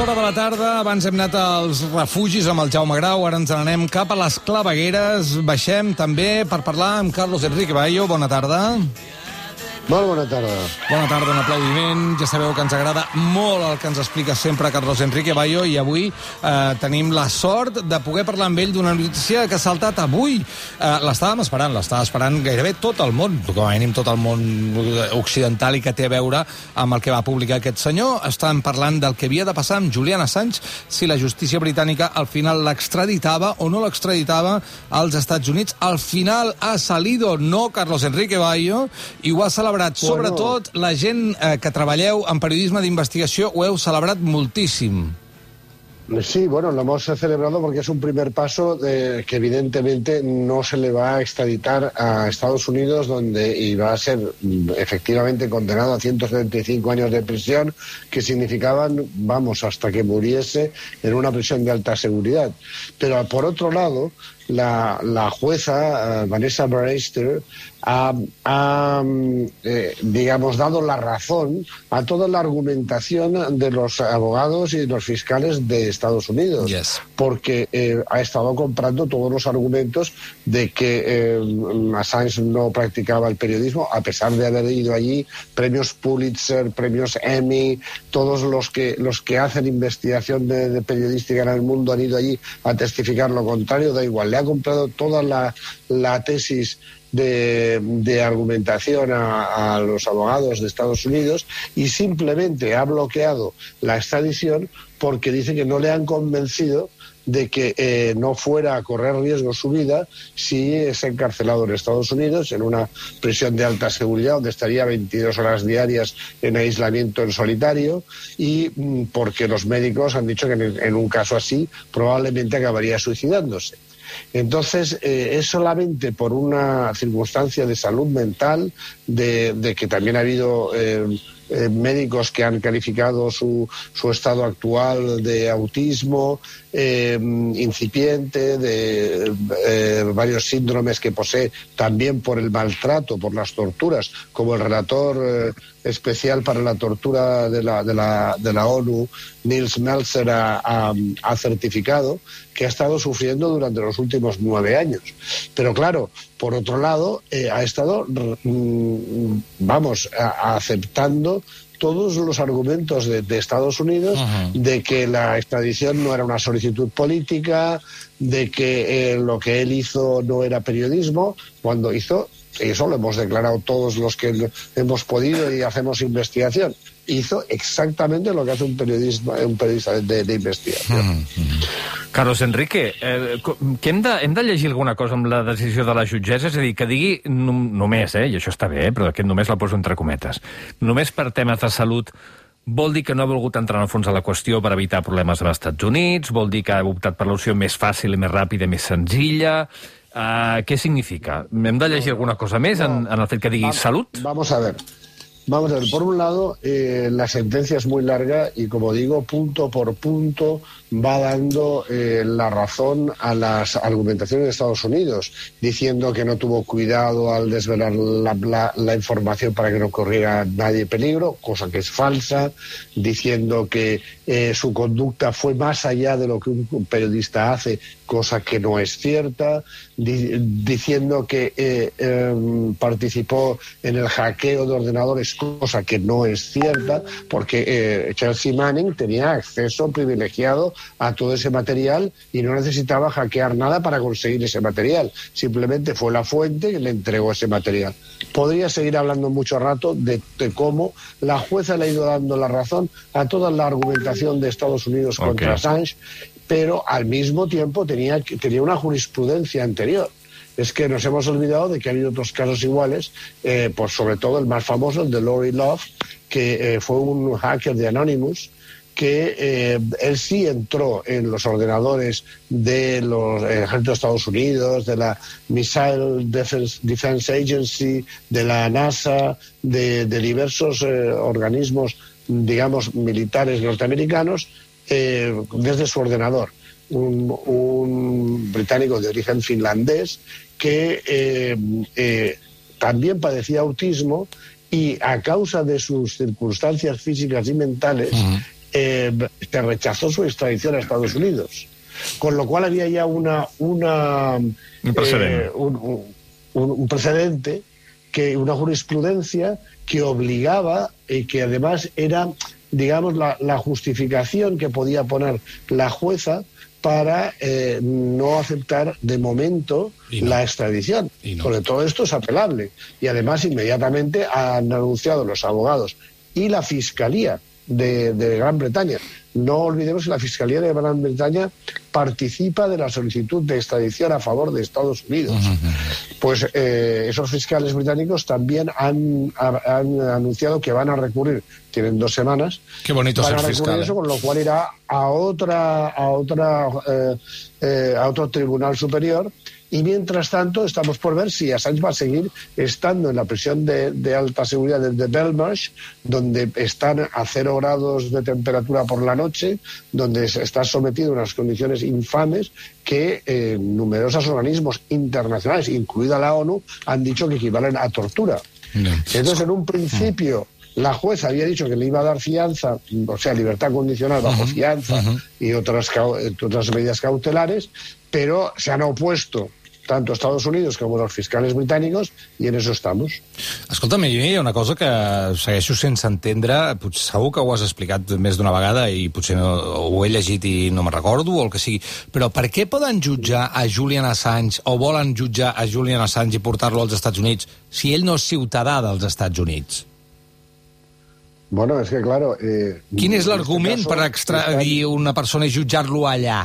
hora de la tarda, abans hem anat als refugis amb el Jaume Grau, ara ens n'anem cap a les clavegueres. Baixem també per parlar amb Carlos Enrique Bayo. Bona tarda. Molt bona tarda. Bona tarda, un aplaudiment. Ja sabeu que ens agrada molt el que ens explica sempre Carlos Enrique Bayo i avui eh, tenim la sort de poder parlar amb ell d'una notícia que ha saltat avui. Eh, l'estàvem esperant, l'estava esperant gairebé tot el món, com a mínim tot el món occidental i que té a veure amb el que va publicar aquest senyor. Estàvem parlant del que havia de passar amb Julian Assange si la justícia britànica al final l'extraditava o no l'extraditava als Estats Units. Al final ha salido no Carlos Enrique Bayo i ho ha celebrat celebrat, bueno. sobretot la gent eh, que treballeu en periodisme d'investigació, ho heu celebrat moltíssim. Sí, bueno, lo hemos celebrado porque es un primer paso de, que evidentemente no se le va a extraditar a Estados Unidos, donde iba a ser mm, efectivamente condenado a 175 años de prisión, que significaban, vamos, hasta que muriese en una prisión de alta seguridad. Pero por otro lado, la, la jueza uh, Vanessa Brewster ha, ha eh, digamos, dado la razón a toda la argumentación de los abogados y los fiscales de Estados Unidos, yes. porque eh, ha estado comprando todos los argumentos de que eh, Assange no practicaba el periodismo, a pesar de haber ido allí premios Pulitzer, premios Emmy, todos los que, los que hacen investigación de, de periodística en el mundo han ido allí a testificar lo contrario, da igual, ha comprado toda la, tesis de, argumentación a, los abogados de Estados Unidos y simplemente ha bloqueado la extradición porque dice que no le han convencido de que eh, no fuera a correr riesgo su vida si es encarcelado en Estados Unidos, en una prisión de alta seguridad, donde estaría 22 horas diarias en aislamiento en solitario, y mm, porque los médicos han dicho que en un caso así probablemente acabaría suicidándose. Entonces, eh, es solamente por una circunstancia de salud mental, de, de que también ha habido eh, eh, médicos que han calificado su, su, estado actual de autismo eh, incipiente, de varios síndromes que posee también por el maltrato, por las torturas, como el relator especial para la tortura de la, de la, de la ONU, Nils Melzer, ha, ha, ha, certificado que ha estado sufriendo durante los últimos nueve años. Pero claro, por otro lado, eh, ha estado, mm, vamos, a, aceptando todos los argumentos de, de Estados Unidos uh -huh. de que la extradición no era una solicitud política, de que eh, lo que él hizo no era periodismo, cuando hizo, eso lo hemos declarado todos los que hemos podido y hacemos investigación, hizo exactamente lo que hace un periodista, un periodista de, de investigació. Mm -hmm. Carlos Enrique, eh, que hem de, hem de llegir alguna cosa amb la decisió de la jutgessa? És a dir, que digui només, eh, i això està bé, eh, però aquest només la poso entre cometes, només per temes de salut vol dir que no ha volgut entrar en el fons de la qüestió per evitar problemes amb els Estats Units, vol dir que ha optat per l'opció més fàcil i més ràpida més senzilla... Uh, què significa? Hem de llegir alguna cosa més en, en el fet que digui vamos, salut? Vamos a ver. Vamos a ver, por un lado, eh, la sentencia es muy larga y, como digo, punto por punto va dando eh, la razón a las argumentaciones de Estados Unidos, diciendo que no tuvo cuidado al desvelar la, información para que no corriera nadie peligro, cosa que es falsa, diciendo que eh, su conducta fue más allá de lo que un periodista hace, cosa que no es cierta, di diciendo que eh, em, participó en el hackeo de ordenadores, cosa que no es cierta, porque eh, Chelsea Manning tenía acceso privilegiado a todo ese material y no necesitaba hackear nada para conseguir ese material. Simplemente fue la fuente que le entregó ese material. Podría seguir hablando mucho rato de, de cómo la jueza le ha ido dando la razón a toda la argumentación de Estados Unidos contra. Assange, pero al mismo tiempo tenía, tenía una jurisprudencia anterior. Es que nos hemos olvidado de que ha habido otros casos iguales, eh, sobre todo el más famoso, el de Lori Love, que eh, fue un hacker de Anonymous, que eh, él sí entró en los ordenadores de los ejércitos de Estados Unidos, de la Missile Defense, Agency, de la NASA, de, de diversos eh, organismos, digamos, militares norteamericanos, eh, desde su ordenador. Un, un, británico de origen finlandés que eh, eh, también padecía autismo y a causa de sus circunstancias físicas y mentales, uh -huh eh, se rechazó su extradición a Estados Unidos. Con lo cual había ya una, una un, precedente. Un, un, un, precedente, que, una jurisprudencia que obligaba y que además era, digamos, la, la justificación que podía poner la jueza para eh, no aceptar de momento no. la extradición. No. Porque todo esto es apelable. Y además inmediatamente han anunciado los abogados y la Fiscalía de, de Gran Bretaña. No olvidemos que la Fiscalía de Gran Bretaña participa de la solicitud de extradición a favor de Estados Unidos. Pues eh, esos fiscales británicos también han, ha- han anunciado que van a recurrir, tienen dos semanas, Qué bonito van ser a recurrir fiscal. eso, ¿eh? con lo cual irá a otra a otra eh, eh, a otro tribunal superior y mientras tanto estamos por ver si Assange va a seguir estando en la prisión de, de alta seguridad de, de Belmarsh donde están a cero grados de temperatura por la noche donde está sometido a unas condiciones infames que eh, numerosos organismos internacionales incluida la ONU han dicho que equivalen a tortura. Entonces, en un principio, la jueza había dicho que le iba a dar fianza, o sea, libertad condicional bajo fianza y otras, otras medidas cautelares, pero se han opuesto tanto Estados Unidos com els fiscals britànics i en això estamos. Escolta'm, hi ha una cosa que segueixo sense entendre, potser segur que ho has explicat més d'una vegada i potser no, ho he llegit i no me'n recordo o el que sigui, però per què poden jutjar a Julian Assange o volen jutjar a Julian Assange i portar-lo als Estats Units si ell no és ciutadà dels Estats Units? Bueno, es que claro... Eh, Quin és en l'argument este per extradir una persona i jutjar-lo allà?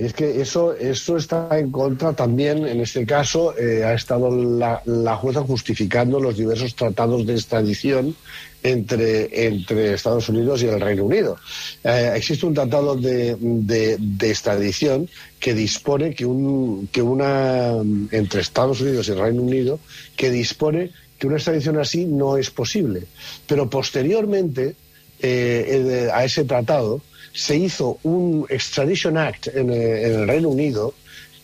Es que eso, eso está en contra también, en este caso, eh, ha estado la, la jueza justificando los diversos tratados de extradición entre, entre Estados Unidos y el Reino Unido. Eh, existe un tratado de, de, extradición que dispone que, un, que una, entre Estados Unidos y el Reino Unido, que dispone que una extradición así no es posible. Pero posteriormente, eh, a ese tratado, se hizo un Extradition Act en, eh, en el Reino Unido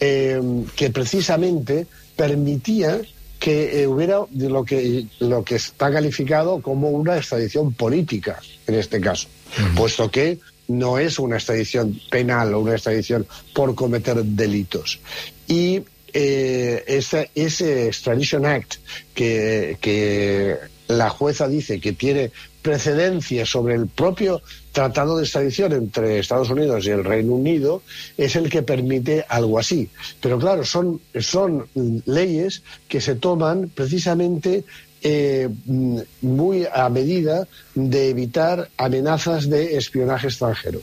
eh, que precisamente permitía que eh, hubiera lo que lo que está calificado como una extradición política en este caso, puesto que no es una extradición penal o una extradición por cometer delitos. Y eh, ese, ese Extradition Act que, que la jueza dice que tiene precedencia sobre el propio tratado de extradición entre Estados Unidos y el Reino Unido es el que permite algo así. Pero claro, son, son leyes que se toman precisamente eh, mm, muy a medida de evitar amenazas de espionaje extranjero.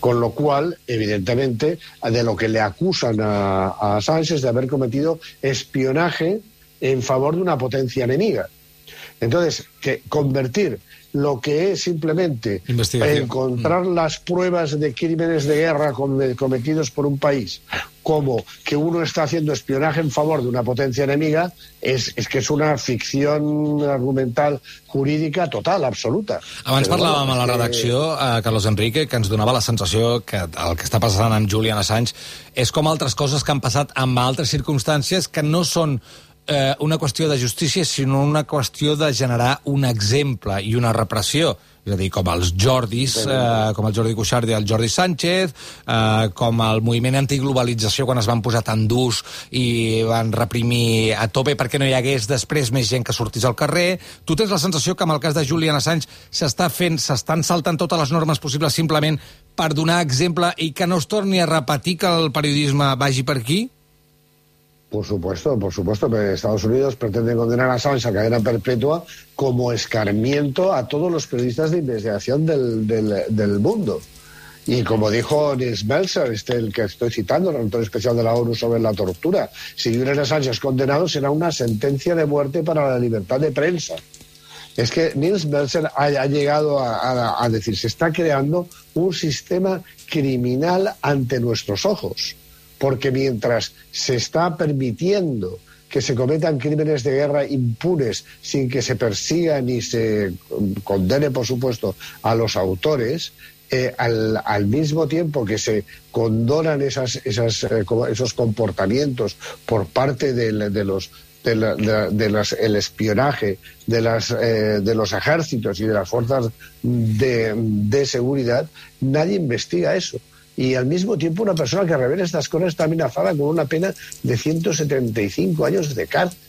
Con lo cual, evidentemente, de lo que le acusan a, a es de haber cometido espionaje en favor de una potencia enemiga. Entonces, que convertir lo que es simplemente encontrar las pruebas de crímenes de guerra come- cometidos por un país como que uno está haciendo espionaje en favor de una potencia enemiga es, es que es una ficción argumental jurídica total, absoluta. Abans Però, parlàvem bueno, a la redacció, eh, Carlos Enrique, que ens donava la sensació que el que està passant amb Julian Assange és com altres coses que han passat amb altres circumstàncies que no són eh, una qüestió de justícia, sinó una qüestió de generar un exemple i una repressió. És a dir, com els Jordis, eh, com el Jordi Cuixart i el Jordi Sánchez, eh, com el moviment antiglobalització quan es van posar tan durs i van reprimir a tope perquè no hi hagués després més gent que sortís al carrer. Tu tens la sensació que amb el cas de Julian Assange s'està fent, s'estan saltant totes les normes possibles simplement per donar exemple i que no es torni a repetir que el periodisme vagi per aquí? Por supuesto, por supuesto, pero Estados Unidos pretende condenar a Assange a cadena perpetua como escarmiento a todos los periodistas de investigación del, del, mundo. Y como dijo Nils Melzer, este, el que estoy citando, el autor especial de la ONU sobre la tortura, si Julian Assange es condenado será una sentencia de muerte para la libertad de prensa. Es que Nils Melzer ha, llegado a- a decir, se está creando un sistema criminal ante nuestros ojos, porque mientras se está permitiendo que se cometan crímenes de guerra impunes sin que se persiga ni se condene, por supuesto, a los autores, eh, al, al mismo tiempo que se condonan esas, esas, eh, esos comportamientos por parte de, los, del espionaje de, las, eh, de los ejércitos y de las fuerzas de, de seguridad, nadie investiga eso y al mismo tiempo una persona que revela estas cosas está amenazada con una pena de 175 años de cárcel.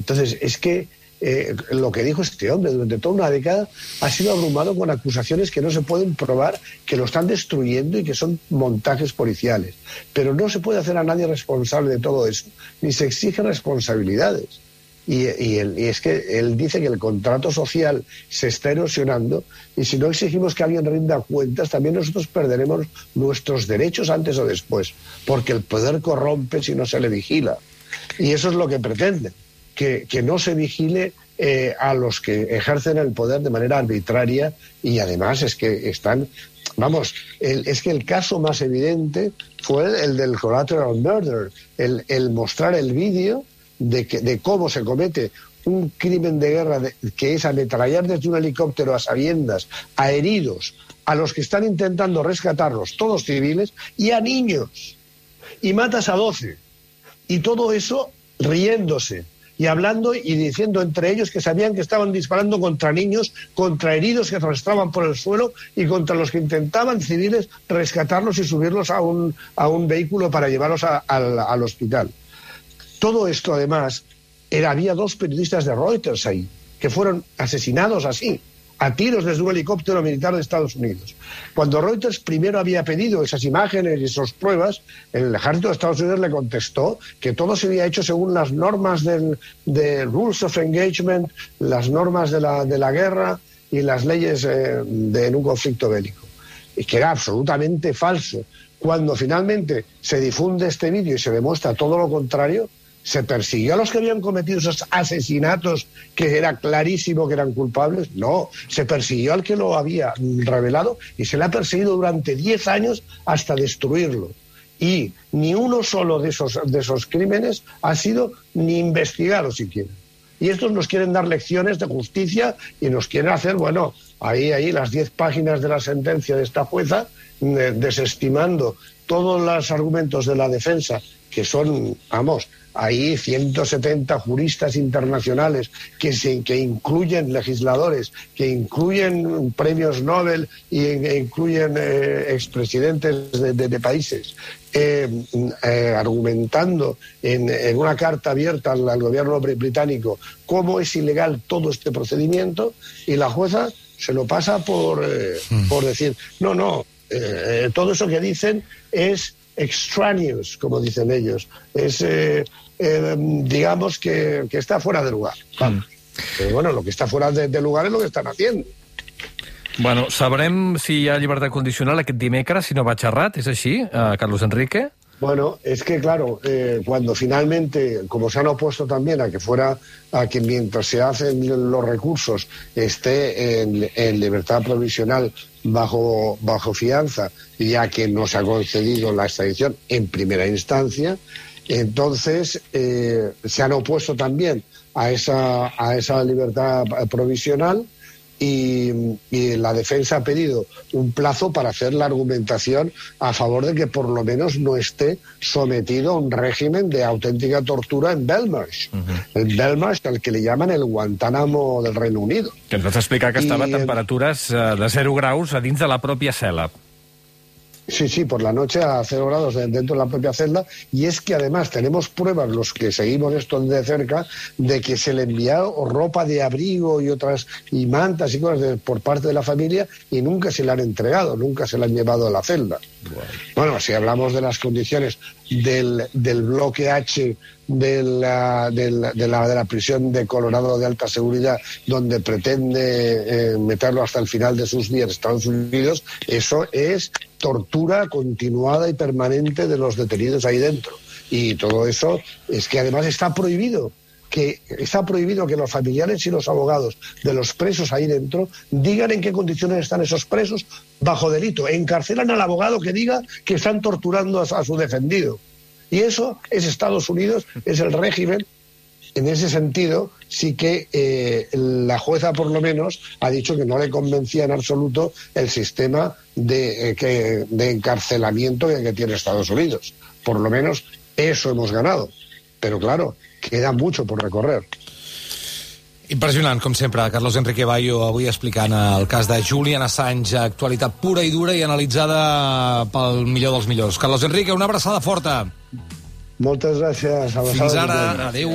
Entonces, es que eh, lo que dijo este hombre durante toda una década ha sido abrumado con acusaciones que no se pueden probar, que lo están destruyendo y que son montajes policiales. Pero no se puede hacer a nadie responsable de todo eso, ni se exigen responsabilidades. Y, es que él dice que el contrato social se está erosionando y si no exigimos que alguien rinda cuentas, también nosotros perderemos nuestros derechos antes o después, porque el poder corrompe si no se le vigila. Y eso es lo que pretende, que, no se vigile eh, a los que ejercen el poder de manera arbitraria y además es que están Vamos, es que el caso más evidente fue el del collateral murder, el, el mostrar el vídeo de, cómo se comete un crimen de guerra que es ametrallar desde un helicóptero a sabiendas a heridos, a los que están intentando rescatarlos, todos civiles, y a niños. Y matas a doce. Y todo eso riéndose y hablando y diciendo entre ellos que sabían que estaban disparando contra niños, contra heridos que arrastraban por el suelo y contra los que intentaban civiles rescatarlos y subirlos a un, a un vehículo para llevarlos al hospital. Todo esto, además, era, había dos periodistas de Reuters ahí, que fueron asesinados así, a tiros desde un helicóptero militar de Estados Unidos. Cuando Reuters primero había pedido esas imágenes y esas pruebas, el ejército de Estados Unidos le contestó que todo se había hecho según las normas del, de Rules of Engagement, las normas de la, de la guerra y las leyes eh, de, un conflicto bélico. Y que era absolutamente falso. Cuando finalmente se difunde este vídeo y se demuestra todo lo contrario, ¿Se persiguió a los que habían cometido esos asesinatos que era clarísimo que eran culpables? No, se persiguió al que lo había revelado y se le ha perseguido durante 10 años hasta destruirlo. Y ni uno solo de esos, de esos crímenes ha sido ni investigado siquiera. Y estos nos quieren dar lecciones de justicia y nos quieren hacer, bueno, ahí, ahí las 10 páginas de la sentencia de esta jueza, eh, desestimando todos los argumentos de la defensa, que son, vamos, hay 170 juristas internacionales que, se, que incluyen legisladores, que incluyen premios Nobel e incluyen eh, expresidentes de, países, eh, eh, argumentando en, una carta abierta al, gobierno británico cómo es ilegal todo este procedimiento y la jueza se lo pasa por, hmm. por decir, no, no, todo eso que dicen es extraneous, como dicen ellos. Es eh, digamos que, que, está fuera de lugar. Mm. Pero bueno, lo que está fuera de, de lugar es lo que están haciendo. Bueno, sabrem si hi ha llibertat condicional aquest dimecres, si no va xerrat, és així, eh, Carlos Enrique? Bueno, es que claro, eh, cuando finalmente, como se han opuesto también a que fuera, a que mientras se hacen los recursos esté en, libertad provisional bajo, bajo fianza, ya que no se ha concedido la extradición en primera instancia, entonces, eh, se han opuesto también a esa, a esa libertad provisional y, y, la defensa ha pedido un plazo para hacer la argumentación a favor de que por lo menos no esté sometido a un régimen de auténtica tortura en Belmarsh. Uh -huh. En Belmarsh, al que le llaman el Guantánamo del Reino Unido. Que ens vas explicar que estava a temperatures eh, de 0 graus a dins de la pròpia cel·la. Sí, sí, por la noche a cero grados dentro de la propia celda. Y es que además tenemos pruebas, los que seguimos esto de cerca, de que se le envía ropa de abrigo y otras, y mantas y cosas por parte de la familia y nunca se le han entregado, nunca se le han llevado a la celda. Bueno, si hablamos de las condiciones del, del bloque H de la, de, la, de, la, prisión de Colorado de alta seguridad, donde pretende eh, meterlo hasta el final de sus días Estados Unidos, eso es tortura continuada y permanente de los detenidos ahí dentro. Y todo eso es que además está prohibido que está prohibido que los familiares y los abogados de los presos ahí dentro digan en qué condiciones están esos presos bajo delito. Encarcelan al abogado que diga que están torturando a, su defendido. Y eso es Estados Unidos, es el régimen. En ese sentido, sí que eh, la jueza, por lo menos, ha dicho que no le convencía en absoluto el sistema de, eh, que, de encarcelamiento que tiene Estados Unidos. Por lo menos eso hemos ganado pero claro, queda mucho por recorrer. Impressionant, com sempre, Carlos Enrique Bayo avui explicant el cas de Julian Assange, actualitat pura i dura i analitzada pel millor dels millors. Carlos Enrique, una abraçada forta. Moltes gràcies. Fins ara, adeu.